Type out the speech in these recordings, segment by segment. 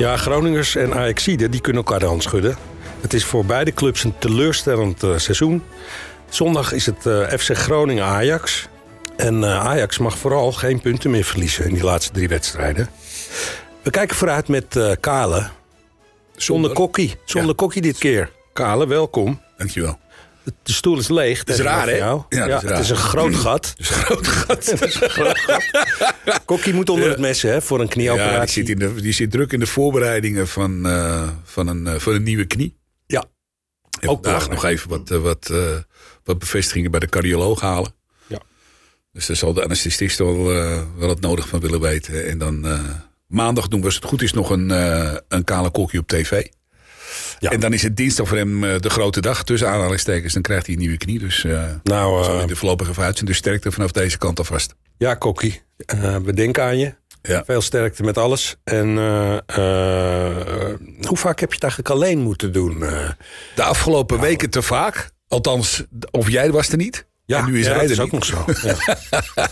Ja, Groningers en Ajaxiden die kunnen elkaar de hand schudden. Het is voor beide clubs een teleurstellend uh, seizoen. Zondag is het uh, FC Groningen-Ajax. En uh, Ajax mag vooral geen punten meer verliezen in die laatste drie wedstrijden. We kijken vooruit met Kale. Zonder kokkie. Zonder ja. kokkie dit keer. Kale, welkom. Dankjewel. De stoel is leeg. Dat is raar, hè? Ja. Het is een groot gat. Het is een groot gat. Kokkie moet onder het mes, hè, voor een knieoperatie. Ja, die zit, in de, die zit druk in de voorbereidingen van, uh, van, een, uh, van een nieuwe knie. Ja. En Ook vandaag nog even wat, uh, wat, wat bevestigingen bij de cardioloog halen. Ja. Dus daar zal de anesthesist wel, wel het nodig van willen weten. En dan maandag doen we, als het goed is, nog een, een kale kokkie op tv. Ja. En dan is het dinsdag voor hem uh, de grote dag tussen aanhalingstekens. Dan krijgt hij een nieuwe knie. Dus uh, nou, zal hij er voorlopig even uitzien. Dus sterkte vanaf deze kant alvast. Ja, Kokkie. We denken aan je. Ja. Veel sterkte met alles. En hoe vaak heb je het eigenlijk alleen moeten doen? De afgelopen nou. weken te vaak. Althans, of jij was er niet. Ja, en nu is ja, hij dat is er ook nog zo. Ja.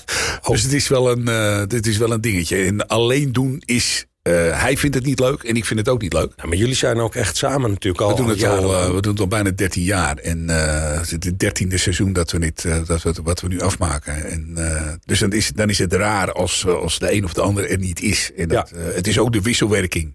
dus het is, wel een, dit is wel een dingetje. En alleen doen is uh, hij vindt het niet leuk en ik vind het ook niet leuk. Ja, maar jullie zijn ook echt samen natuurlijk al. We doen het, al, uh, we doen het al bijna 13 jaar. En uh, het is het dertiende seizoen dat we, dit, dat we wat we nu afmaken. En, dus dan is, dan is het raar als, als de een of de ander er niet is. En dat, ja. het is ook de wisselwerking.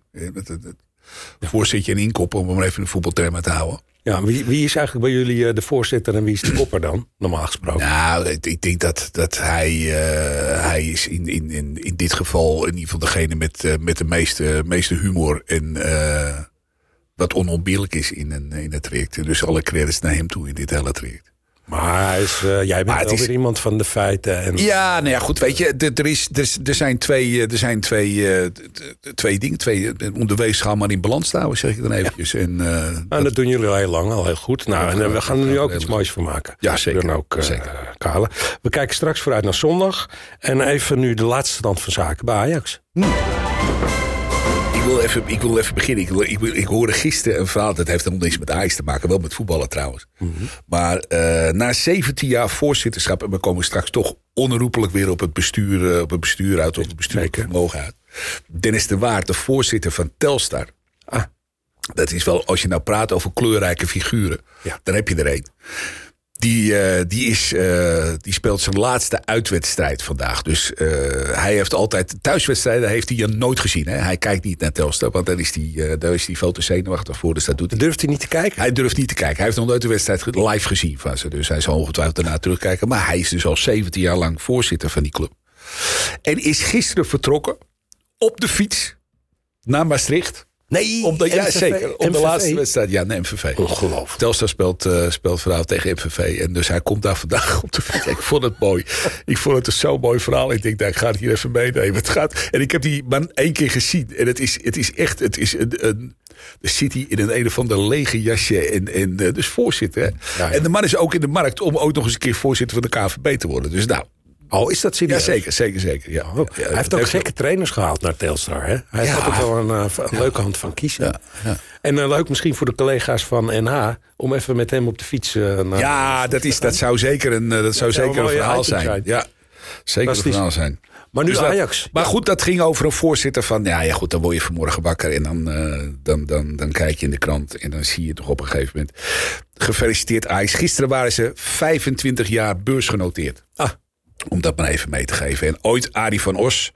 Voorzitje en inkop, om maar even een voetbaltermen te houden. Ja, wie, wie is eigenlijk bij jullie de voorzitter en wie is de kopper dan, normaal gesproken? Nou, ik denk dat, dat hij, uh, hij is in, in, in, in dit geval in ieder geval degene met, uh, met de meeste, meeste humor en wat onontbeerlijk is in, een, in het traject. Dus alle credits naar hem toe in dit hele traject. Maar hij is, uh, jij bent wel is... weer iemand van de feiten. En... Ja, nou ja, goed, weet je, er, is, er, er zijn twee, er zijn twee, uh, twee dingen. Twee, om de weegschaal maar in balans te houden, zeg ik dan eventjes. Ja. En, uh, nou, dat... dat... doen jullie al heel lang, al heel goed. Nou, en we gaan er nu ook iets moois van maken. Ja, zeker. Ook, zeker. Kale. We kijken straks vooruit naar zondag. En even nu de laatste stand van zaken bij Ajax. Hm. Ik wil, even, ik wil even beginnen. Ik, wil, ik, wil, ik hoorde gisteren een verhaal. Dat heeft helemaal niks met Ajax te maken. Wel met voetballen trouwens. Mhm. Mm -hmm. Maar uh, na 17 jaar voorzitterschap. En we komen straks toch onherroepelijk weer op het bestuur, uh, op het bestuur uit. Op het bestuurlijke vermogen uit. Dennis de Waard, de voorzitter van Telstar. Ah. Dat is wel, als je nou praat over kleurrijke figuren. Ja. Dan heb je er een. Die, uh, die, is, uh, die speelt zijn laatste uitwedstrijd vandaag. Dus uh, hij heeft altijd thuiswedstrijden heeft hij nooit gezien. Hè? Hij kijkt niet naar Telstar, want dan is hij, daar is hij veel te zenuwachtig voor. Dus dat doet hij. Durft hij niet te kijken? Hij durft niet te kijken. Hij heeft nog nooit de wedstrijd live gezien van ze. Dus hij zal ongetwijfeld daarna terugkijken. Maar hij is dus al 17 jaar lang voorzitter van die club. En is gisteren vertrokken op de fiets naar Maastricht. Nee, op de, ja, zeker. Op MVV. de laatste wedstrijd. Ja, nee, MVV. Ongelooflijk. Telstar speelt, uh, speelt vanavond tegen MVV. En dus hij komt daar vandaag op de fiets. Ik vond het mooi. Ik vond het een zo mooi verhaal. Ik denk, nou, ik ga het hier even meenemen. Het gaat, en ik heb die man één keer gezien. En het is, het is echt, het is een, een de City in een een of ander lege jasje. En, en uh, dus voorzitter. Hè? Ja, ja. En de man is ook in de markt om ook nog eens een keer voorzitter van de KVB te worden. Dus nou, Oh, is dat serieus? Ja, zeker, zeker, zeker. Ja. Oh, ja hij heeft ook gekke trainers gehaald naar Telstar. Hè? Hij heeft ook wel een, uh, een leuke hand van kiezen. En uh, leuk misschien voor de collega's van NH... om even met hem op de fiets uh, naar... Ja, dat, is, dat zou zeker een, dat zou zeker een verhaal zijn. zijn. Ja, zeker een verhaal zijn. Maar nu dus Ajax. Dat, maar goed, dat ging over een voorzitter van... Ja, ja goed, dan word je vanmorgen wakker en dan, dan, dan, dan kijk je in de krant... en dan zie je toch op een gegeven moment... Gefeliciteerd Ajax. Gisteren waren ze 25 jaar beursgenoteerd. Ah. Om dat maar even mee te geven. En ooit Arie van Os,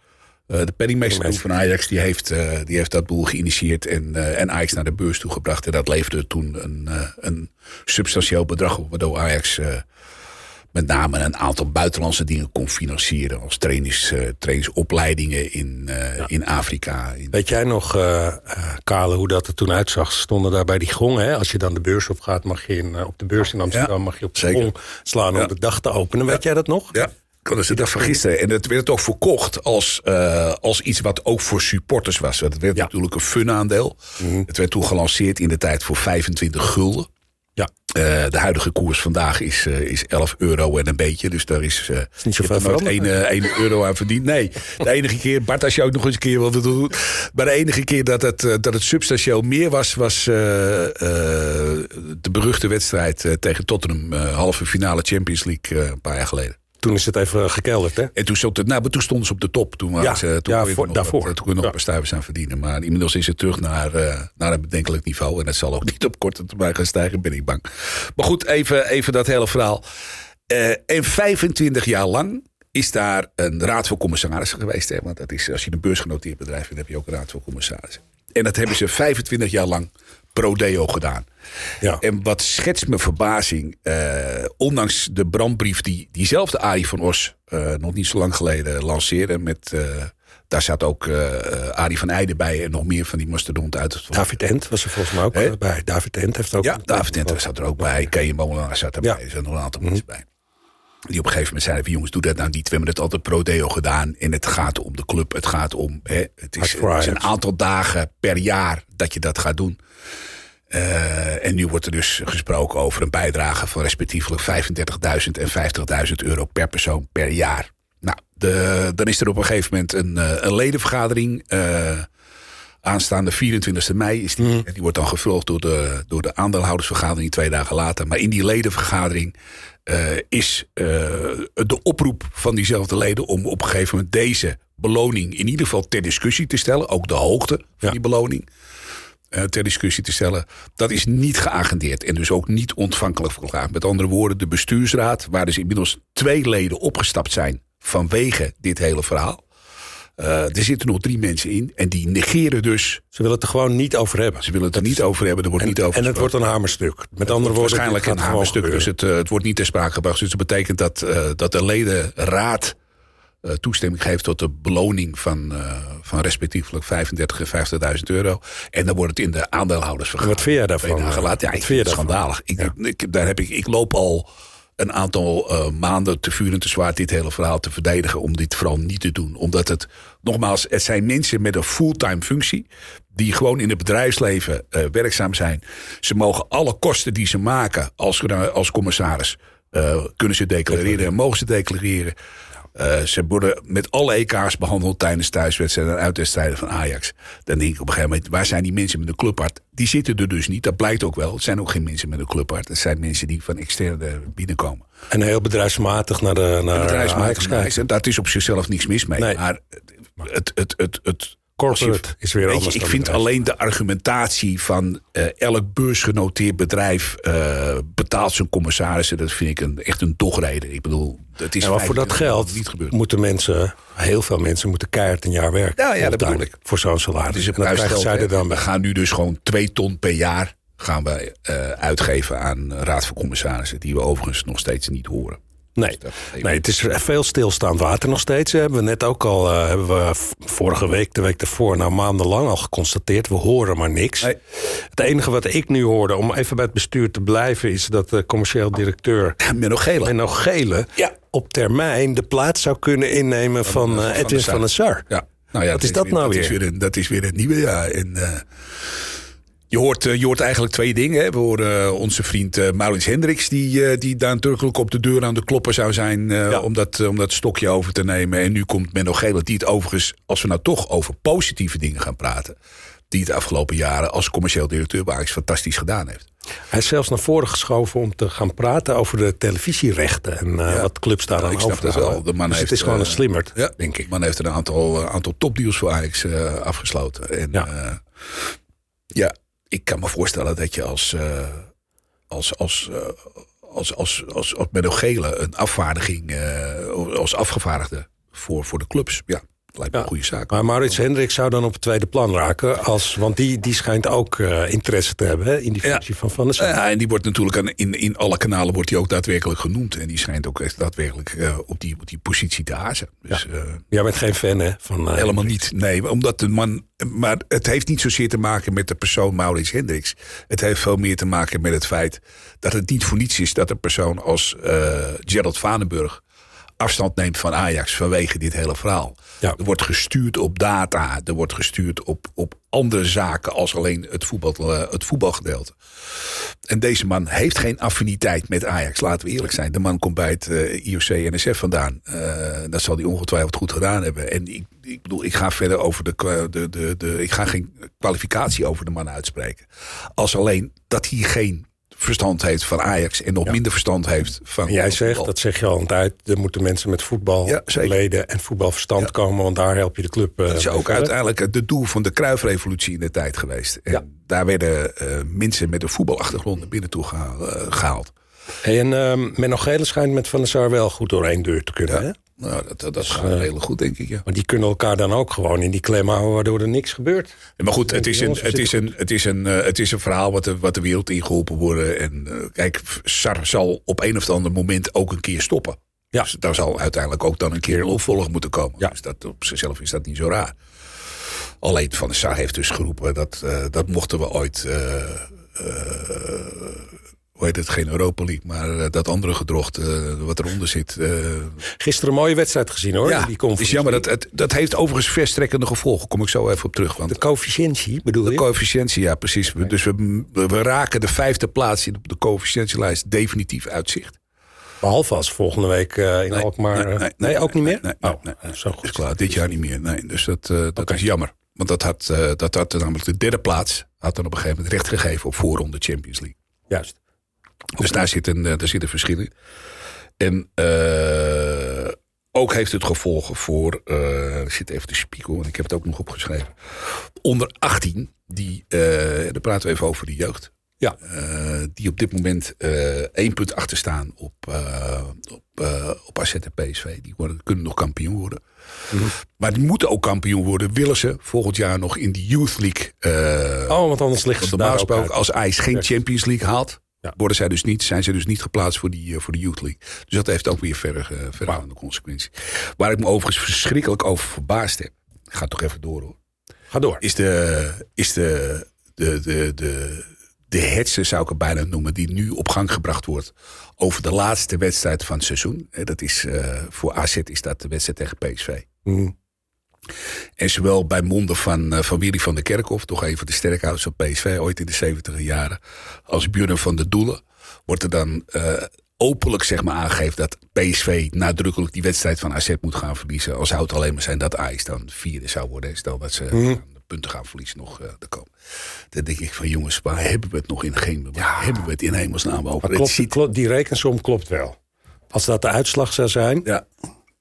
uh, de penningmeester van Ajax, die heeft, uh, die heeft dat boel geïnitieerd en, uh, en Ajax naar de beurs toegebracht. En dat leverde toen een, een substantieel bedrag op, waardoor Ajax met name een aantal buitenlandse dingen kon financieren. Als trainings, trainingsopleidingen in, ja. in Afrika. In Weet jij nog, Kale, hoe dat er toen uitzag? Stonden daar bij die gong. Hè? Als je dan de beurs op gaat, mag je in, op de beurs in Amsterdam ja, mag je op de gong slaan om de dag te openen. Weet jij dat nog? Ja. Dat is de dag van gisteren. En het werd ook verkocht als, uh, als iets wat ook voor supporters was. Het werd ja. natuurlijk een funaandeel. Mhm. Mm -hmm. Het werd toen gelanceerd in de tijd voor 25 gulden. Ja. Uh, de huidige koers vandaag is, uh, is 11 euro en een beetje. Dus daar is, uh, is niet zoveel nooit 1, 1 euro aan verdiend. Nee, de enige keer, Bart, als je ook nog eens een keer wilde doen. Maar de enige keer dat het, dat het substantieel meer was, was de beruchte wedstrijd tegen Tottenham. halve finale Champions League een paar jaar geleden. Toen is het even gekelderd, hè? En toen, stond het, nou, maar toen stonden ze op de top. Toen, waren Ja, ze, toen ja, kon je voor- nog daarvoor. Wat, toen kon je nog Ja. een paar stuivers aan verdienen. Maar inmiddels is het terug naar, eh, naar een bedenkelijk niveau. En het zal ook niet op korte termijn gaan stijgen, ben ik bang. Maar goed, even, even dat hele verhaal. Eh, en 25 jaar lang is daar een raad van commissarissen geweest. Hè? Want dat is, als je een beursgenoteerd bedrijf bent, heb je ook een raad van commissarissen. En dat hebben ze 25 jaar lang pro deo gedaan. Ja. En wat schetst me verbazing, eh, ondanks de brandbrief die diezelfde Arie van Os eh, nog niet zo lang geleden lanceerde. Met, eh, daar zat ook Arie van Eijden bij en nog meer van die mastodonten uit het David Ent was er volgens mij ook bij. David Ent heeft ook... Ja, David Enter zat er ook bij. Kees Molenaar zat erbij. Ja. Er zaten nog een aantal mensen bij. Die op een gegeven moment zeiden van jongens, doe dat nou niet. We hebben het altijd pro deo gedaan. En het gaat om de club. Het gaat om, hè, het, is, het een aantal dagen per jaar dat je dat gaat doen. Eh, en nu wordt er dus gesproken over een bijdrage van respectievelijk 35.000 en 50.000 euro per persoon per jaar. Nou, de, dan is er op een gegeven moment een, eh, een ledenvergadering. eh, aanstaande 24 mei is die. En die wordt dan gevuld door de, door de aandeelhoudersvergadering twee dagen later. Maar in die ledenvergadering eh, is eh, de oproep van diezelfde leden om op een gegeven moment deze beloning in ieder geval ter discussie te stellen. Ook de hoogte van Ja. die beloning eh, ter discussie te stellen. Dat is niet geagendeerd en dus ook niet ontvankelijk verklaard. Met andere woorden, de bestuursraad, waar dus inmiddels twee leden opgestapt zijn vanwege dit hele verhaal. Eh, er zitten nog drie mensen in en die negeren dus. Ze willen het er gewoon niet over hebben. Ze willen het er niet over hebben, er wordt niet over En het wordt een hamerstuk. Met Het andere woorden, waarschijnlijk een hamerstuk, dus het, eh, het wordt niet ter sprake gebracht. Dus dat betekent dat, eh, dat de ledenraad toestemming geeft tot de beloning van, van respectievelijk 35 en 50.000 euro. En dan wordt het in de aandeelhoudersvergadering. Wat vind jij daarvan, later. Ja, ik vind het schandalig. Ik, ik, daar heb ik, ik loop al een aantal eh, maanden te vuur en te zwaar dit hele verhaal te verdedigen. Om dit vooral niet te doen. Omdat het, nogmaals, het zijn mensen met een fulltime functie. Die gewoon in het bedrijfsleven eh, werkzaam zijn. Ze mogen alle kosten die ze maken als, als commissaris. eh, kunnen ze declareren en mogen ze declareren. Eh, ze worden met alle EK's behandeld tijdens thuiswedstrijden en uitwedstrijden van Ajax. Dan denk ik op een gegeven moment, waar zijn die mensen met een clubhart? Die zitten er dus niet, dat blijkt ook wel. Het zijn ook geen mensen met een clubhart. Het zijn mensen die van externe binnenkomen. En heel bedrijfsmatig naar de naar Bedrijfsmatig Ajax kijken. daar is op zichzelf niks mis mee. Nee. Maar het, het, het, het, Corporate is weer je, anders Ik vind bedrijf. alleen de argumentatie van eh, elk beursgenoteerd bedrijf eh, betaalt zijn commissarissen. Dat vind ik een, echt een dogreden. Ik bedoel, het is Ja, maar voor dat 25 jaar geld niet moeten mensen, heel veel mensen, moeten keihard een jaar werken. Ja, ja, dat bedoel ik. Voor zo'n salaris. Het een dat krijgen zij er dan We gaan nu dus gewoon twee ton per jaar gaan we, eh, uitgeven aan raad van commissarissen. Die we overigens nog steeds niet horen. Nee. dat nee, het is veel stilstaand water nog steeds. hè. Hebben we net ook al, eh, hebben we vorige week, de week daarvoor, nou maandenlang al geconstateerd. We horen maar niks. Nee. Het enige wat ik nu hoorde, om even bij het bestuur te blijven, is dat de commercieel directeur Menno Gele. Menno Gele Ja. op termijn de plaats zou kunnen innemen van, Van, van Edwin de Sar. van der Sar. Ja. Nou ja, Wat is dat weer, nou Is weer? een, dat is weer het nieuwe jaar. En, eh, je, hoort, eh, je hoort eigenlijk twee dingen. Hè. We horen eh, onze vriend eh Maurits Hendricks... Die, die daar natuurlijk op de deur aan de kloppen zou zijn... Ja. om, dat, om dat stokje over te nemen. En nu komt Menno Gele, die het overigens... als we nou toch over positieve dingen gaan praten... die het de afgelopen jaren als commercieel directeur bij Ajax fantastisch gedaan heeft. Hij is zelfs naar voren geschoven om te gaan praten over de televisierechten en Ja. wat clubs daar snap over dat wel. De man dus heeft, het is gewoon een slimmerd, Ja, denk ik. Man heeft een aantal, aantal topdeals voor Ajax afgesloten. En Ja. ja. Ik kan me voorstellen dat je als, eh, als, als, als, als, als, als Menno Gele een afvaardiging eh, als afgevaardigde voor, voor de clubs. Ja, lijkt me Ja. een goede zaak. Maar Maurits Hendricks zou dan op het tweede plan raken. Als, want die, die schijnt ook eh, interesse te hebben hè, in die Ja. functie van Van der Sar. Ja, en die wordt natuurlijk aan, in, in alle kanalen wordt die ook daadwerkelijk genoemd. En die schijnt ook echt daadwerkelijk eh, op, die, op die positie te hazen. Dus, eh, Jij bent geen fan hè, van... Helemaal niet. Nee, omdat de man. Maar het heeft niet zozeer te maken met de persoon Maurits Hendricks. Het heeft veel meer te maken met het feit dat het niet voor niets is dat een persoon als Gerald Vanenburg afstand neemt van Ajax vanwege dit hele verhaal. Ja. Er wordt gestuurd op data, er wordt gestuurd op, op andere zaken als alleen het, voetbal, eh, het voetbalgedeelte. En deze man heeft geen affiniteit met Ajax, laten we eerlijk zijn. De man komt bij het eh, IOC-NSF vandaan. Eh, dat zal hij ongetwijfeld goed gedaan hebben. En ik, ik bedoel, ik ga verder over de, de, de, de. Ik ga geen kwalificatie over de man uitspreken. Als alleen dat hij geen verstand heeft van Ajax en nog minder verstand heeft van. En jij zegt, voetbal. dat zeg je al een tijd, er moeten mensen met Ja, voetbalverleden en voetbalverstand komen, want daar help je de club. eh, Dat is ook verder. uiteindelijk het doel van de Kruifrevolutie in de tijd geweest. En daar werden eh, mensen met een voetbalachtergrond naar binnen toe eh, gehaald. Hey, en ehm Menno Gele schijnt met Van der Sar wel goed door één deur te kunnen. Hè? Nou, dat, dat, dat gaat eh, redelijk goed, denk ik. Ja. Maar die kunnen elkaar dan ook gewoon in die klem houden, waardoor er niks gebeurt. Ja, Maar goed, het is een, het is een, het is een, eh, het is een verhaal wat de, wat de wereld ingeholpen worden. En eh, kijk, Sar zal op een of ander moment ook een keer stoppen. Ja. Dus daar zal uiteindelijk ook dan een keer een opvolger moeten komen. Ja. Dus dat, op zichzelf is dat niet zo raar. Alleen Van der Sar heeft dus geroepen dat, eh, dat mochten we ooit... eh, eh, hoe heet het? Geen Europa League, maar eh, dat andere gedrocht eh, wat eronder zit. eh, Gisteren een mooie wedstrijd gezien hoor. ja, die is jammer. Dat, het, dat heeft overigens verstrekkende gevolgen. Kom ik zo even op terug. Want De coëfficiëntie bedoel de je? coëfficiëntie, ja, precies. Dus we, we raken de vijfde plaats in op de coëfficiëntielijst definitief uitzicht. Behalve als volgende week in Alkmaar... eh, nee, ook niet meer? Nee, nee, oh, nee, nee. zo is goed. klaar. Dit jaar niet meer. Nee, dus dat, dat is jammer. Want dat had, dat had namelijk de derde plaats. Had dan op een gegeven moment recht gegeven op voorronde Champions League. Juist. Dus daar zit, een, eh, daar zit een verschil in. En eh, ook heeft het gevolgen voor. ik zit even te spieken, want ik heb het ook nog opgeschreven. Onder 18, die, daar praten we even over de jeugd. Ja. Die op dit moment één punt achter staan op, op, op AZ en PSV. Die worden, kunnen nog kampioen worden. Mhm. Maar die moeten ook kampioen worden. Willen ze volgend jaar nog in de Youth League. Oh, want anders ligt ze normaal daar ook uit. als IJs geen Champions League haalt, Ja. worden zij dus niet, zijn ze dus niet geplaatst voor, die, eh, voor de Youth League. Dus dat heeft ook weer verder, uh, verdergaande consequenties. Waar ik me overigens verschrikkelijk over verbaasd heb. Ga toch even door hoor. Ga door. Is de, is de, de, de, de, de hetze, zou ik het bijna noemen, die nu op gang gebracht wordt over de laatste wedstrijd van het seizoen. Eh, Dat is, eh, voor AZ is dat de wedstrijd tegen PSV. Hm. En zowel bij monden van, eh, van Willy van der Kerkhof, toch een van de sterkhouders van PSV ooit in de 70 jaren, als Björn van der Doelen, wordt er dan eh, openlijk zeg maar, aangegeven dat PSV nadrukkelijk die wedstrijd van AZ moet gaan verliezen. Al zou het alleen maar zijn dat Ajax dan vierde zou worden. Stel dat ze de punten gaan verliezen nog te komen. Dan denk ik van jongens, waar hebben we het nog in geen hebben we het in hemelsnaam over? Maar Het klopt, ziet- klopt, die rekensom klopt wel. Als dat de uitslag zou zijn, ja,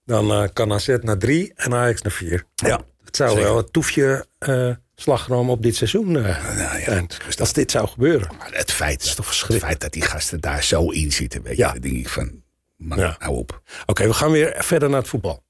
dan eh, kan AZ naar drie en Ajax naar vier. ja. Het zou Zeker. wel het toefje eh slagroom op dit seizoen eh, Nou ja, dus Als dit zou gebeuren. Maar het feit, is toch het verschrikkelijk. feit dat die gasten daar zo in zitten, weet je, Ja. denk ik van, man, Ja. hou op. Oké, we gaan weer verder naar het voetbal.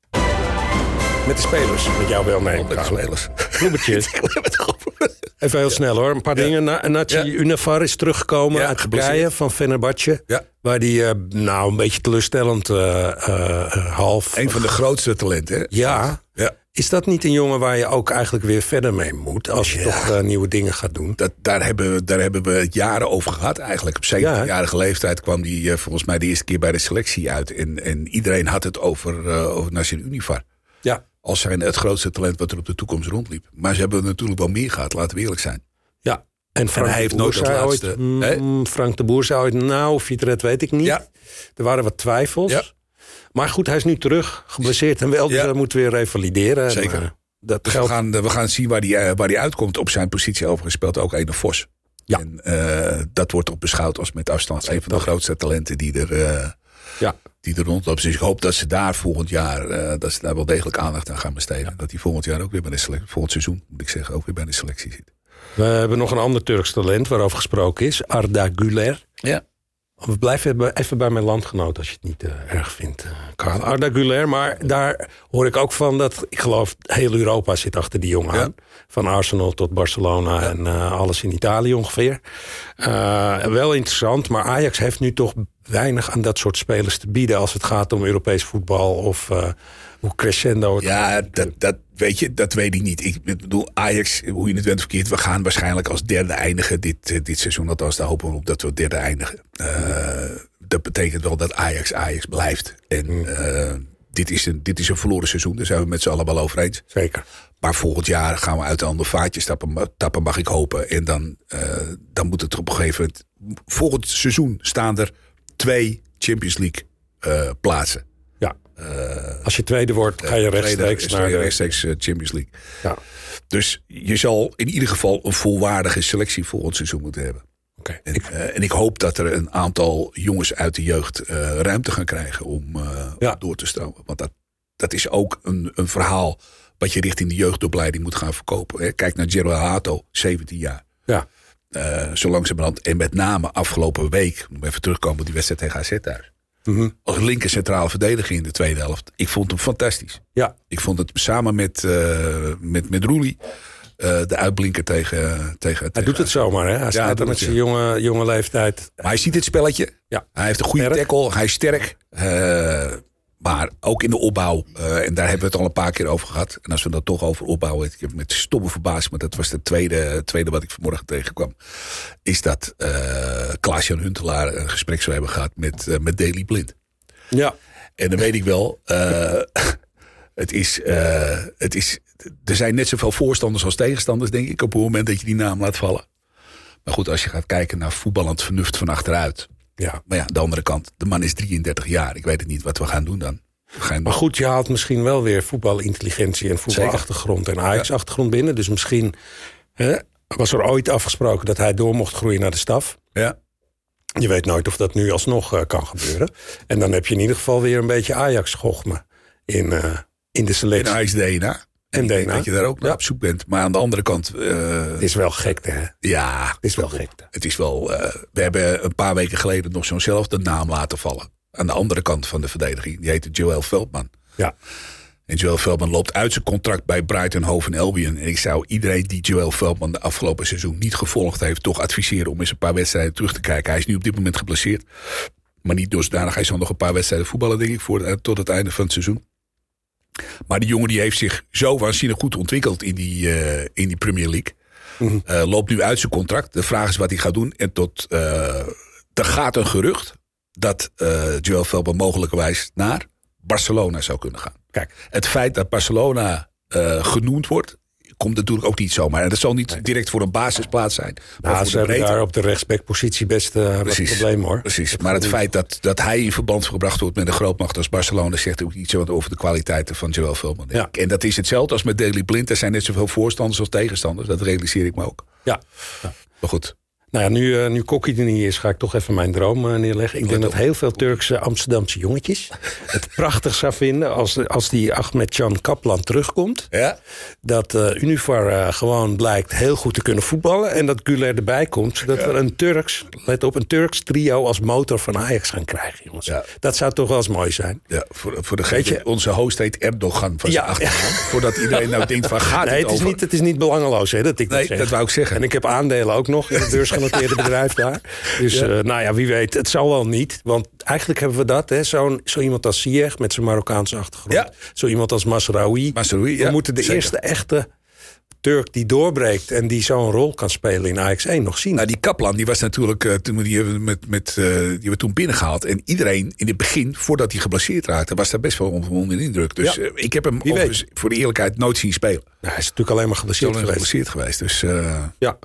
Met de spelers, met jou wel nemen. Met de spelers. Bloemetjes. Even heel snel hoor. Een paar dingen. Na, Nachi Ja. Unavar is teruggekomen Ja, uit. Turkije van Fenerbahce. Ja. Waar die eh, nou een beetje teleurstellend eh, half... Een van de grootste talenten, hè? Ja. Ja. Is dat niet een jongen waar je ook eigenlijk weer verder mee moet? Als je Ja. toch nieuwe dingen gaat doen? Dat, daar, hebben, we- daar hebben we het jaren over gehad eigenlijk. Op Ja, hè? 17-jarige leeftijd kwam die eh, volgens mij de eerste keer bij de selectie uit. En, en iedereen had het over, eh over Nasser Univar. Ja. Als zijn het grootste talent wat er op de toekomst rondliep. Maar ze hebben natuurlijk wel meer gehad, laten we eerlijk zijn. Ja. En Frank, hij heeft de Boer nooit dat zei laatste, ooit, mm? Frank de Boer zei ooit, nou, het redt, weet ik niet. Ja. Er waren wat twijfels. Ja. Maar goed, hij is nu terug, geblesseerd en wel. Dus we moeten weer revalideren. En, Zeker. eh, dat Dus we gaan, we gaan zien waar die, eh, waar die uitkomt. Op zijn positie overigens speelt ook Ene Vos. Ja. En eh, dat wordt ook beschouwd als met afstand een van de grootste talenten die er, eh, Ja. die er rondloopt. Dus ik hoop dat ze daar volgend jaar eh, dat ze daar wel degelijk aandacht aan gaan besteden. Dat hij volgend jaar ook weer bij de selectie, volgend seizoen moet ik zeggen, ook weer bij de selectie zit. We hebben nog een ander Turks talent waarover gesproken is. Arda Güler. Ja. We blijven even- bij mijn landgenoot als je het niet eh, erg vindt, Karl. Arda Güler, maar daar hoor ik ook van dat... ik geloof heel Europa zit achter die jongen Ja. aan. Van Arsenal tot Barcelona en alles in Italië ongeveer. Wel interessant, maar Ajax heeft nu toch weinig aan dat soort spelers te bieden... als het gaat om Europees voetbal of eh, hoe crescendo het Ja, dat, dat, weet je, dat weet ik niet. Ik bedoel, Ajax, hoe je het bent verkeerd, we gaan waarschijnlijk als derde eindigen dit, eh, dit seizoen. Althans, daar hopen we op dat we derde eindigen. Eh, dat betekent wel dat Ajax Ajax blijft. En eh, dit, is een, dit is een verloren seizoen, daar zijn we met z'n allen wel over eens. Zeker. Maar volgend jaar gaan we uit een ander vaartje stappen, tappen, mag ik hopen. En dan, dan moet het op een gegeven moment... Volgend seizoen staan er twee Champions League eh, plaatsen. Ja. als je tweede wordt, ga je rechtstreeks Tweede- naar de... rechtstreeks eh, Champions League. Ja. Dus je zal in ieder geval een volwaardige selectie volgend seizoen moeten hebben. Oké. En, Ik- eh, en ik hoop dat er een aantal jongens uit de jeugd eh, ruimte gaan krijgen om, eh, Ja. om door te stromen. Want dat, dat is ook een, een verhaal wat je richting de jeugdopleiding moet gaan verkopen. Hè. Kijk naar Gerald Hato, 17 jaar. Ja. Eh, zo langzamerhand. En met name afgelopen week, om even terugkomen op die wedstrijd tegen AZ thuis. Mhm. Als linker centrale verdediger in de tweede helft. Ik vond hem fantastisch. Ja. Ik vond het samen met, eh met, met Roelie eh, de uitblinker tegen, tegen Hij doet het zomaar, hè? Hij staat er met zijn jonge, jonge leeftijd. Maar hij ziet het spelletje. Ja. Hij heeft een goede Sterk. tackle. Hij is sterk. Maar ook in de opbouw. eh, en daar hebben we het al een paar keer over gehad. En als we dat toch over opbouwen. Ik heb met stomme verbazing. Maar dat was de tweede, tweede wat ik vanmorgen tegenkwam. Is dat eh Klaas-Jan Huntelaar een gesprek zou hebben gehad met, eh, met Daley Blind. Ja. En dan weet ik wel. het is, het is, er zijn net zoveel voorstanders als tegenstanders, denk ik. Op het moment dat je die naam laat vallen. Maar goed, als je gaat kijken naar voetballend vernuft van achteruit. Ja. Maar ja, de andere kant. De man is 33 jaar. Ik weet het niet wat we gaan doen dan. Gaan Maar goed, je haalt misschien wel weer voetbalintelligentie en voetbalachtergrond en Ajax-achtergrond binnen. Dus misschien hè, was er ooit afgesproken dat hij door mocht groeien naar de staf. Ja. Je weet nooit of dat nu alsnog eh, kan gebeuren. En dan heb je in ieder geval weer een beetje Ajax-gochme in, eh, in de In selectie. Ajax DNA. En ik denk. Dat je daar ook naar Ja. op zoek bent. Maar aan de andere kant. eh, Het is wel gekte, hè? Het ja, is wel gekte. het is wel. eh, we hebben een paar weken geleden nog zo'nzelfde naam laten vallen. Aan de andere kant van de verdediging. Die heette Joel Veldman. Ja. En Joel Veldman loopt uit zijn contract bij Brighton Hove en Albion. En ik zou iedereen die Joel Veldman de afgelopen seizoen niet gevolgd heeft, toch adviseren om eens een paar wedstrijden terug te kijken. Hij is nu op dit moment geblesseerd. Maar niet dusdanig. Hij zal nog een paar wedstrijden voetballen, denk ik, voor, eh, tot het einde van het seizoen. Maar die jongen die heeft zich zo waanzinnig goed ontwikkeld in die, eh, in die Premier League. Mhm. Eh, loopt nu uit zijn contract. De vraag is wat hij gaat doen. En tot, eh, er gaat een gerucht dat Joel Veldman mogelijkerwijs naar Barcelona zou kunnen gaan. Kijk, Het feit dat Barcelona genoemd wordt, komt natuurlijk ook niet zomaar. En dat zal niet direct voor een basisplaats zijn. Maar nou, ze hebben daar op de rechtsbackpositie best eh wat Precies. probleem hoor. Precies, maar het feit dat, dat hij in verband gebracht wordt met een grootmacht als Barcelona zegt ook iets over de kwaliteiten van Joel Veldman. denk Ja. En dat is hetzelfde als met Daley Blind. Er zijn net zoveel voorstanders als tegenstanders. Dat realiseer ik me ook. Ja. Maar goed, Nou ja, nu, eh, nu Kokkie er niet is, ga ik toch even mijn droom eh, neerleggen. Ik denk dat heel veel Turkse Amsterdamse jongetjes het prachtig zou vinden als, als die Ahmed Can Kaplan terugkomt. ja? Dat Univar eh, gewoon blijkt heel goed te kunnen voetballen. En dat Güler erbij komt. Zodat we een Turks, let op, een Turks trio als motor van Ajax gaan krijgen, jongens. Ja. Dat zou toch wel eens mooi zijn. Ja, voor, voor de onze host heet Erdogan van zijn achternaam. Voordat iedereen nou denkt van gaat Nee, het het is, over... niet, het is niet belangeloos hè, dat ik Nee, dat zeg. dat wou ik zeggen. En ik heb aandelen ook nog in het beursgenoteerde bedrijf daar. Dus Ja. eh, nou ja, wie weet, het zal wel niet. Want eigenlijk hebben we dat, hè, zo'n, zo iemand als Ziyech met zijn Marokkaanse achtergrond. Ja. Zo iemand als Masraoui. Mazraoui, we ja, moeten de zeker. eerste echte Turk die doorbreekt en die zo'n rol kan spelen in Ajax 1 nog zien. Nou, die Kaplan, die was natuurlijk, eh, toen, die hebben we met, met, eh, die hebben we toen binnengehaald. En iedereen in het begin, voordat hij geblesseerd raakte, was daar best wel onder, onder de indruk. Dus Ja. eh, ik heb hem voor de eerlijkheid nooit zien spelen. Nou, hij is natuurlijk alleen maar geblesseerd alleen geweest. geblesseerd geweest. Dus Ja.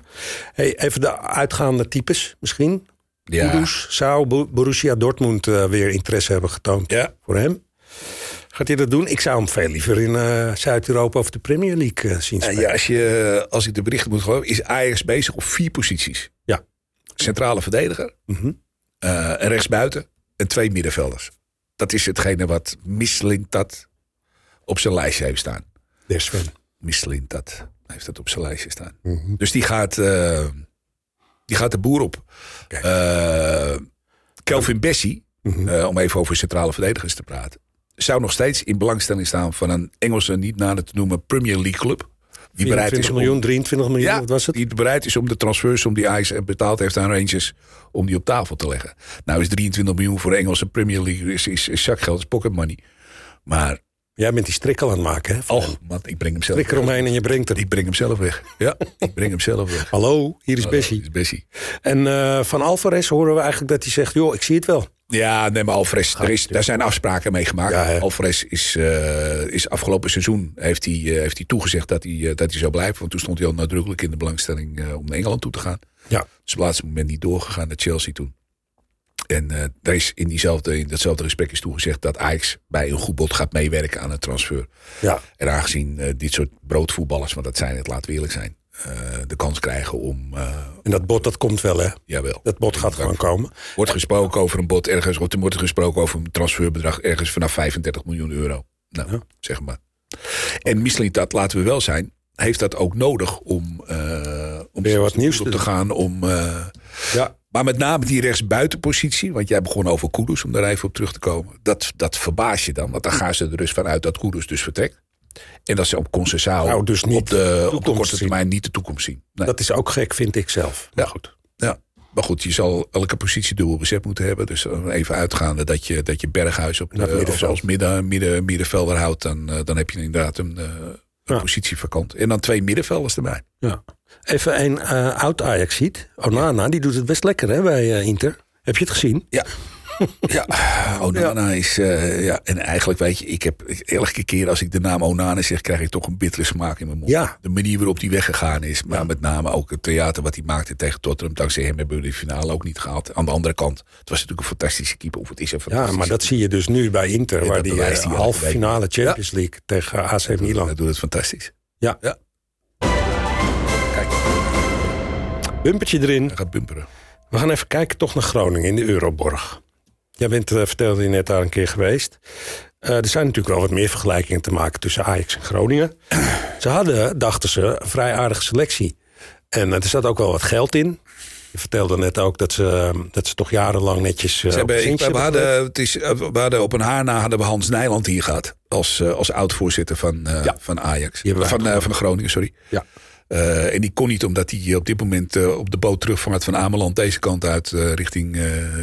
Hey, even de uitgaande types misschien. ja. Kudus zou Bo- Borussia Dortmund weer interesse hebben getoond Ja. voor hem. Gaat hij dat doen? Ik zou hem veel liever in eh, Zuid-Europa of de Premier League eh, zien En spelen. ja, als, je, als ik de berichten moet geloven, is Ajax bezig op vier posities. Ja. Centrale verdediger, Mhm. eh, rechtsbuiten en twee middenvelders. Dat is hetgene wat Mislintat op zijn lijstje heeft staan. Des Sven. Mislintat heeft dat op zijn lijstje staan. Mhm. Dus die gaat, eh, die gaat de boer op. Eh, Kelvin Bessie, Mhm. eh, om even over centrale verdedigers te praten, zou nog steeds in belangstelling staan van een Engelse, niet nader te noemen, Premier League club. Die bereid is 24 om, miljoen, 23 miljoen, ja, wat was het? die bereid is om de transfers om die Ajax betaald heeft aan Rangers, om die op tafel te leggen. Nou is 23 miljoen voor de Engelse Premier League is, is, is zakgeld, is pocket money. Maar, Jij bent die strik al aan het maken, hè? oh, man, ik breng hem zelf Strik eromheen en je brengt er. Ik breng hem zelf weg. Ja, ik breng hem zelf weg. Hallo, hier is Hallo, Bessie. is Bessie. En eh, van Alvarez horen we eigenlijk dat hij zegt... joh, ik zie het wel. Ja, nee, maar Alvarez, er is, daar zijn afspraken mee gemaakt. Ja. Alvarez is, eh, is afgelopen seizoen heeft hij, eh, heeft hij toegezegd dat hij, eh, dat hij zou blijven. Want toen stond hij al nadrukkelijk in de belangstelling om naar Engeland toe te gaan. Ja. Dus op het laatste moment niet doorgegaan naar Chelsea toen. En daar is in, diezelfde, in datzelfde respect is toegezegd dat Ajax bij een goed bod gaat meewerken aan het transfer. Ja. En aangezien dit soort broodvoetballers, want dat zijn het, we eerlijk zijn. De kans krijgen om... en dat bod dat komt wel, hè? Jawel. Dat bod gaat gewoon komen. Wordt gesproken over een bod ergens... Er wordt gesproken over een transferbedrag ergens vanaf 35 miljoen euro. Nou, zeg maar. En misschien dat, laten we wel zijn heeft dat ook nodig om, uh, om Weer wat nieuws te, gaan. Om, uh, ja. Maar met name die rechtsbuitenpositie, want jij begon over Kudus, om daar even op terug te komen. Dat, dat verbaas je dan, want dan gaan ze er dus vanuit dat Kudus dus vertrekt. En dat ze op Concessao nou, dus niet op, de, op de korte termijn niet de toekomst zien. Nee. Dat is ook gek, vind ik zelf. Maar ja. goed. Ja. Maar goed, je zal elke positie dubbel bezet moeten hebben. Dus even uitgaande dat je, dat je Berghuis op de, of zelfs midden, midden, middenvelder houdt. Dan, dan heb je inderdaad een, een ja. positie vakant. En dan twee middenvelders erbij. Ja. Even een uh, oud Ajax ziet. Onana, die doet het best lekker hè, bij uh, Inter. Heb je het gezien? Ja, ja, Onana is... Uh, ja, en eigenlijk weet je, ik heb elke keer als ik de naam Onana zeg... krijg ik toch een bittere smaak in mijn mond. Ja. De manier waarop hij weggegaan is. Maar met name ook het theater wat hij maakte tegen Tottenham. Dankzij hem hebben we de finale ook niet gehad. Aan de andere kant, het was natuurlijk een fantastische keeper. Of het is een Ja, maar dat zie je dus nu bij Inter. waar die, uh, halve finale Champions League tegen AC Milan. Dat doet het fantastisch. Ja. ja. Kijk. Bumpertje erin. Hij gaat bumperen. We gaan even kijken toch naar Groningen in de Euroborg. Jij bent, uh, vertelde je net daar een keer geweest. Uh, er zijn natuurlijk wel wat meer vergelijkingen te maken tussen Ajax en Groningen. ze hadden, dachten ze, een vrij aardige selectie. En uh, er zat ook wel wat geld in. Je vertelde net ook dat ze, dat ze toch jarenlang netjes. Ze hebben, ik, we, hadden, het is, we hadden op een haar na hadden we Hans Nijland hier gehad. Als, als oud-voorzitter van, ja. van Ajax. Van, van Groningen, sorry. Ja. Uh, en die kon niet omdat hij op dit moment uh, op de boot terugvaart van Ameland deze kant uit uh, richting,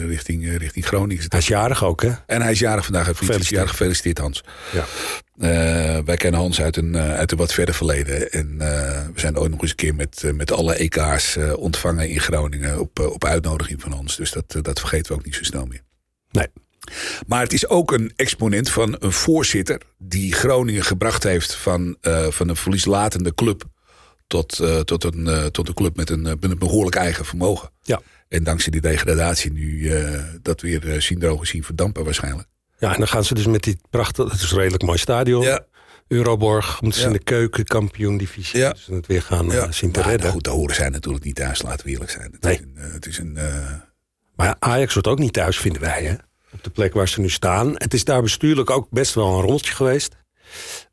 richting, richting Groningen. Hij is jarig ook, hè? En hij is jarig vandaag. Gefeliciteerd, jarig, gefeliciteerd Hans. Ja. wij kennen Hans uit een, uit een wat verder verleden. En we zijn ooit nog eens een keer met, met alle EK's ontvangen in Groningen op, op uitnodiging van Hans. Dus dat, dat vergeten we ook niet zo snel meer. Nee. Maar het is ook een exponent van een voorzitter die Groningen gebracht heeft van, van een verlieslatende club tot, uh, tot, een, uh, tot een club met een, uh, een behoorlijk eigen vermogen. Ja. En dankzij die degradatie nu dat weer zien drogen zien verdampen waarschijnlijk. Ja, en dan gaan ze dus met die prachtige, het is een redelijk mooi stadion. Ja. Euroborg, moeten ze in de keukenkampioen-divisie ja. dus het weer gaan ja. zien te maar, redden. Goed, daar horen zij natuurlijk niet thuis, laten we eerlijk zijn. Het nee. is een, het is een Maar Ajax wordt ook niet thuis, vinden wij, hè? Op de plek waar ze nu staan. Het is daar bestuurlijk ook best wel een rommeltje geweest.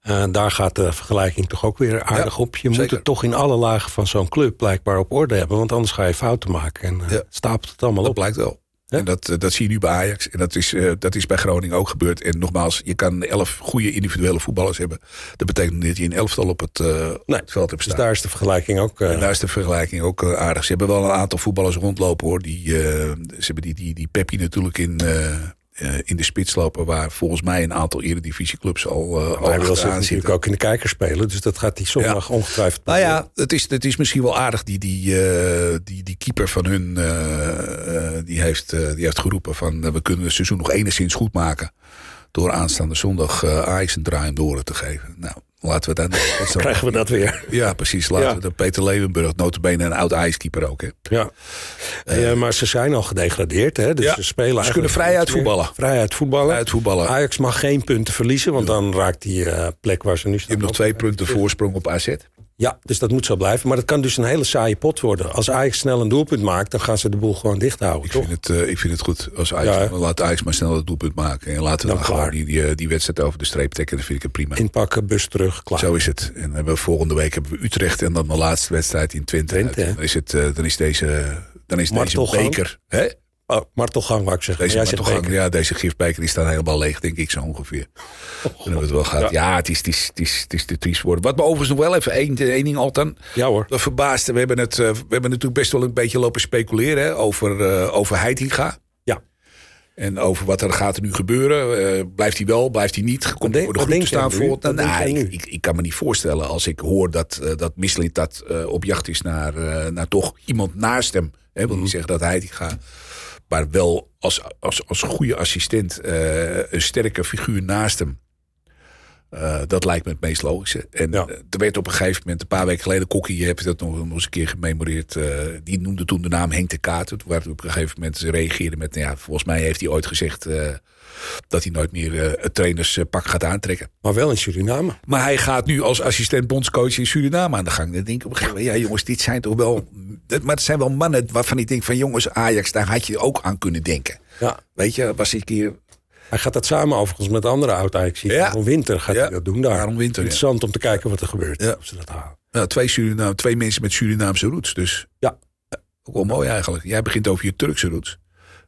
Uh, daar gaat de vergelijking toch ook weer aardig ja, op. Je zeker. moet het toch in alle lagen van zo'n club blijkbaar op orde hebben. Want anders ga je fouten maken en uh, ja. stapelt het allemaal dat op. Dat blijkt wel. Ja? En dat, dat zie je nu bij Ajax. En dat is, uh, dat is bij Groningen ook gebeurd. En nogmaals, je kan elf goede individuele voetballers hebben. Dat betekent niet dat je een elftal op het, nee, het veld hebt staan. Dus daar is de vergelijking ook... en daar is de vergelijking ook aardig. Ze hebben wel een aantal voetballers rondlopen hoor. Die, ze hebben die, die, die Peppi natuurlijk in uh, in de spits lopen. Waar volgens mij een aantal eredivisieclubs al, uh, al hij wil zich aan natuurlijk ook in de kijker spelen. Dus dat gaat die zondag ja. ongetwijfeld. Nou ja, het is, het is misschien wel aardig. Die, die, uh, die, die keeper van hun die heeft, die heeft geroepen van we kunnen het seizoen nog enigszins goed maken. Door aanstaande zondag Ajax een draai om door te geven. Nou, laten we dat... Dan krijgen we dat weer. Ja, precies. Laten ja. we dat Peter Leeuwenburg, notabene een oud ijskeeper ook. Hè. Ja. Uh, ja, maar ze zijn al gedegradeerd. Hè? Dus ja. ze spelen Ze kunnen vrij uit voetballen. Vrij uit voetballen. Uit voetballen. Ajax mag geen punten verliezen, want dan raakt die uh, plek waar ze nu staan. Je hebt nog twee punten voorsprong op AZ. Ja, dus dat moet zo blijven. Maar dat kan dus een hele saaie pot worden. Als Ajax snel een doelpunt maakt, dan gaan ze de boel gewoon dicht houden. Ik, toch? vind het, uh, ik vind het goed. Als Ajax, ja, laat Ajax maar snel het doelpunt maken. En laten we dan, gewoon die, die, die, wedstrijd over de streep trekken. Dat vind ik het prima. Inpakken, bus terug, klaar. Zo is het. En hebben we volgende week hebben we Utrecht. En dan de laatste wedstrijd in Twente. Twente dan, is het, uh, dan is deze, dan is deze beker... Hè? Oh, martelgang, wou ik zeggen. Deze, martelgang, ja, deze gifbeker die staat helemaal leeg, denk ik zo ongeveer. Oh, dan hebben we het wel gehad. Ja, ja het, is, het, is, het, is, het is te triest worden. Wat me overigens nog wel even één, één ding Altan. Ja hoor. Dat verbaasde. We hebben, het, uh, we hebben natuurlijk best wel een beetje lopen speculeren hè, over, uh, over Heitinga. Ja. En over wat er gaat er nu gebeuren. Uh, blijft hij wel, blijft hij niet? Komt hij voor de groep te staan? Voor, nou, nou, ik, ik, ik, kan me niet voorstellen als ik hoor dat, uh, dat Mislit dat op jacht is naar, naar toch iemand naast hem. Hè, wil mm. niet zeggen dat Heitinga maar wel als, als, als goede assistent uh, een sterke figuur naast hem. Uh, dat lijkt me het meest logische. En Ja. eh, er werd op een gegeven moment, een paar weken geleden, Kokkie, je hebt dat nog, nog eens een keer gememoreerd. eh, die noemde toen de naam Henk de Kaat. Toen waren op een gegeven moment ze reageerden met, nou ja, volgens mij heeft hij ooit gezegd eh, dat hij nooit meer eh, het trainerspak gaat aantrekken. Maar wel in Suriname. Maar hij gaat nu als assistent bondscoach in Suriname aan de gang. Dan denk ik op een gegeven moment, ja jongens, dit zijn toch wel... Maar het zijn wel mannen waarvan ik denk van jongens, Ajax, daar had je ook aan kunnen denken. Ja. Weet je, was ik hier... Hij gaat dat samen overigens met andere oud ajax Ja. Aaron Winter gaat Ja. hij dat doen daar. Aaron Winter, ja. Interessant om te kijken wat er gebeurt. Ja. Of ze dat halen. Nou, twee, Suriname, twee mensen met Surinaamse roots. Dus Ja. ook wel mooi eigenlijk. Jij begint over je Turkse roots.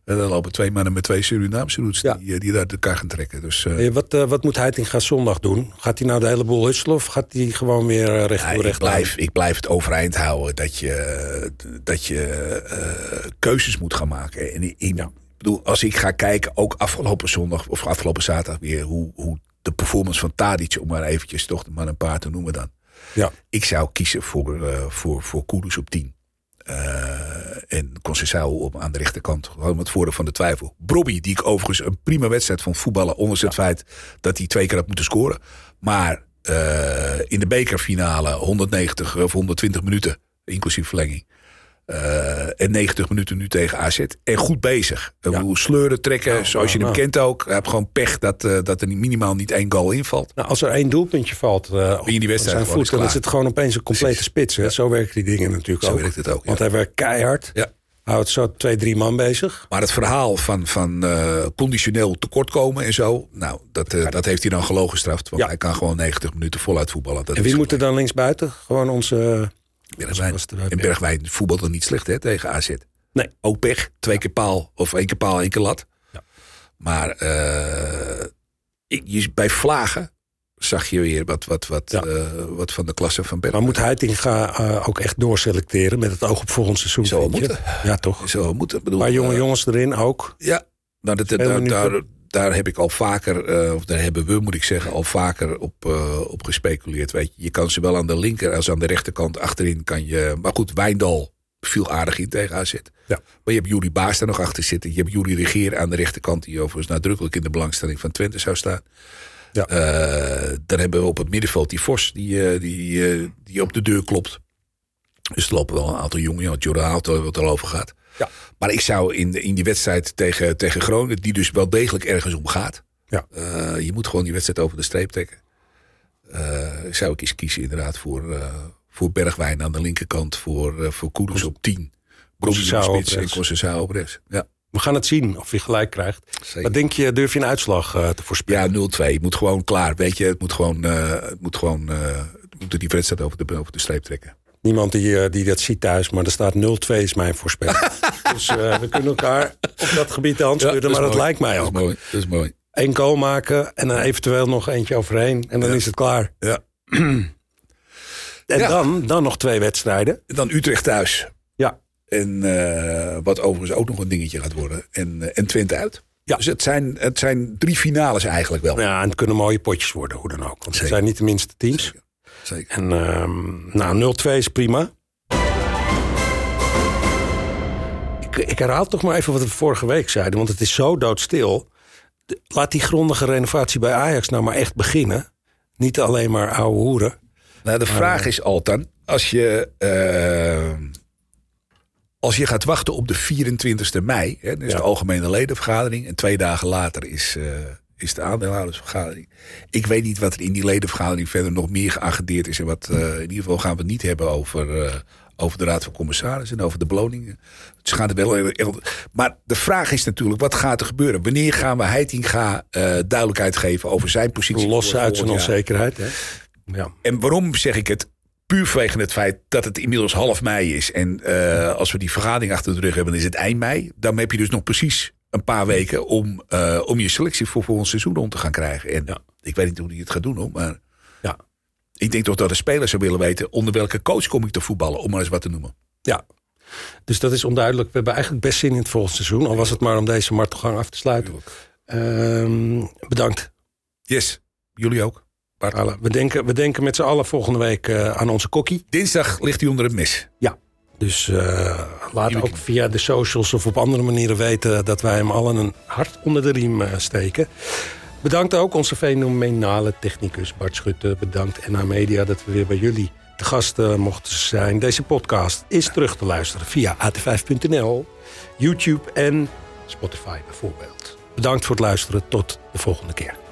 En dan lopen twee mannen met twee Surinaamse roots Ja. die, eh, die daar de kar gaan trekken. Dus eh, wat, eh, wat moet Heitinga zondag doen? Gaat hij nou de hele boel husselen of gaat hij gewoon weer recht ja, toe ik, recht blijf, ik blijf het overeind houden dat je, dat je keuzes moet gaan maken. En ik, bedoel, als ik ga kijken, ook afgelopen zondag of afgelopen zaterdag weer, hoe, hoe de performance van Tadic, om maar eventjes toch maar een paar te noemen dan. Ja. Ik zou kiezen voor, voor, voor Kudus op 10. Eh, en Conceição op aan de rechterkant. Gewoon met voordeel van de twijfel. Brobby, die ik overigens een prima wedstrijd vond voetballen. Ondanks het feit dat hij twee keer had moeten scoren. Maar eh, in de bekerfinale 190 of 120 minuten, inclusief verlenging. Eh, en 90 minuten nu tegen AZ. En goed bezig. Ja. bedoel, sleuren, trekken, Nou, zoals je nou, hem nou. kent ook. Hij heeft gewoon pech dat, eh, dat er minimaal niet één goal invalt. Nou, als er één doelpuntje valt eh, op die wedstrijd zijn voet, dan is het gewoon opeens een complete spits. Hè? Ja. Zo werken die dingen natuurlijk Zo ook. werkt het ook. Want hij werkt keihard. Ja. Houdt zo twee, drie man bezig. Maar het verhaal van, van eh, conditioneel tekortkomen en zo. Nou, dat, eh, dat heeft hij dan gelogen gestraft. Want Ja. hij kan gewoon 90 minuten voluit voetballen. Dat En wie moet er dan linksbuiten? Gewoon onze... Bergwijn. En. Bergwijn voetbalde niet slecht hè, tegen AZ. Nee. Ook pech. Twee keer paal. Of één keer paal, één keer lat. Ja. Maar eh, ik, bij Vlagen zag je weer wat, wat, wat, Ja. eh, wat van de klasse van Maar Bergwijn. moet Heitinga eh, ook echt doorselecteren met het oog op volgend seizoen? Je? moeten. Ja, toch? Zo moet het. Bedoel, paar jonge jongens erin ook. Ja, nou, dat, daar, daar, daar heb ik al vaker, eh, of daar hebben we, moet ik zeggen, al vaker op, eh, op gespeculeerd. Weet je, je kan ze wel aan de linker als aan de rechterkant achterin kan je. Maar goed, Wijndal viel aardig in tegen AZ. Ja. Maar je hebt Juri Baas daar nog achter zitten. Je hebt Juri Regeer aan de rechterkant, die overigens nadrukkelijk in de belangstelling van Twente zou staan. Ja. Eh, dan hebben we op het middenveld die Vos, die, die, die op de deur klopt. Dus er lopen wel een aantal jongen. Jordan Hout, wat er al over gaat. Ja. Maar ik zou in, in die wedstrijd tegen, tegen Groningen, die dus wel degelijk ergens om gaat. Ja. eh, je moet gewoon die wedstrijd over de streep trekken. Eh, zou ik eens kiezen inderdaad voor, eh, voor Bergwijn aan de linkerkant. Voor, voor Kudus op 10. Brobby op spits en op rechts. Ja, We gaan het zien of hij gelijk krijgt. zeker. Wat denk je, durf je een uitslag te voorspellen? Ja, 0-2. Het moet gewoon klaar. Weet je, het moet gewoon, het moet gewoon moeten die wedstrijd over de, over de streep trekken. Niemand die, eh, die dat ziet thuis, maar er staat 0-2 is mijn voorspelling. dus eh, we kunnen elkaar op dat gebied de hand schudden, dat maar dat lijkt mij Dat is ook. mooi. Dat is mooi. Eén goal maken en dan eventueel nog eentje overheen en dan Ja. is het klaar. Ja. En Ja. dan, dan nog twee wedstrijden. Dan Utrecht thuis. Ja. En eh, wat overigens ook nog een dingetje gaat worden. En, en Twente uit. Ja. Dus het zijn, het zijn drie finales eigenlijk wel. Ja, en het kunnen mooie potjes worden, hoe dan ook. Want het Zeker. zijn niet de minste teams. Zeker. Zeker. En ehm, nou, 0-2 is prima. Ik, ik herhaal toch maar even wat we vorige week zeiden, want het is zo doodstil. De- laat die grondige renovatie bij Ajax nou maar echt beginnen. Niet alleen maar ouwe hoeren. Nou, de vraag is altijd, als je, eh, als je gaat wachten op de 24e mei, hè, dan is Ja. de algemene ledenvergadering, en twee dagen later is, eh, is de aandeelhoudersvergadering. Ik weet niet wat er in die ledenvergadering verder nog meer geagendeerd is. En wat, eh, in ieder geval gaan we het niet hebben over, eh, over de Raad van Commissarissen en over de beloningen. Ze gaan er wel maar de vraag is natuurlijk, wat gaat er gebeuren? Wanneer gaan we Heitinga eh duidelijkheid geven over zijn positie? Los uit zijn onzekerheid. Hè? Ja. En waarom zeg ik het? Puur vanwege het feit dat het inmiddels half mei is. En als we die vergadering achter de rug hebben, dan is het eind mei. Dan heb je dus nog precies een paar weken om, eh, om je selectie voor volgend seizoen rond te gaan krijgen. En Ja. ik weet niet hoe hij het gaat doen, hoor, maar Ja. ik denk toch dat de spelers zou willen weten onder welke coach kom ik te voetballen, om maar eens wat te noemen. ja. Dus dat is onduidelijk. We hebben eigenlijk best zin in het volgende seizoen. Al was het maar om deze martelgang af te sluiten. Ehm, bedankt. Yes, jullie ook. Bart. We denken, we denken met z'n allen volgende week eh, aan onze kokkie. Dinsdag ligt hij onder het mes. Dus eh, laat ook via de socials of op andere manieren weten dat wij hem allen een hart onder de riem eh, steken. Bedankt ook onze fenomenale technicus Bart Schutte. Bedankt NH Media dat we weer bij jullie te gast mochten zijn. Deze podcast is terug te luisteren via at5.nl, YouTube en Spotify bijvoorbeeld. Bedankt voor het luisteren. Tot de volgende keer.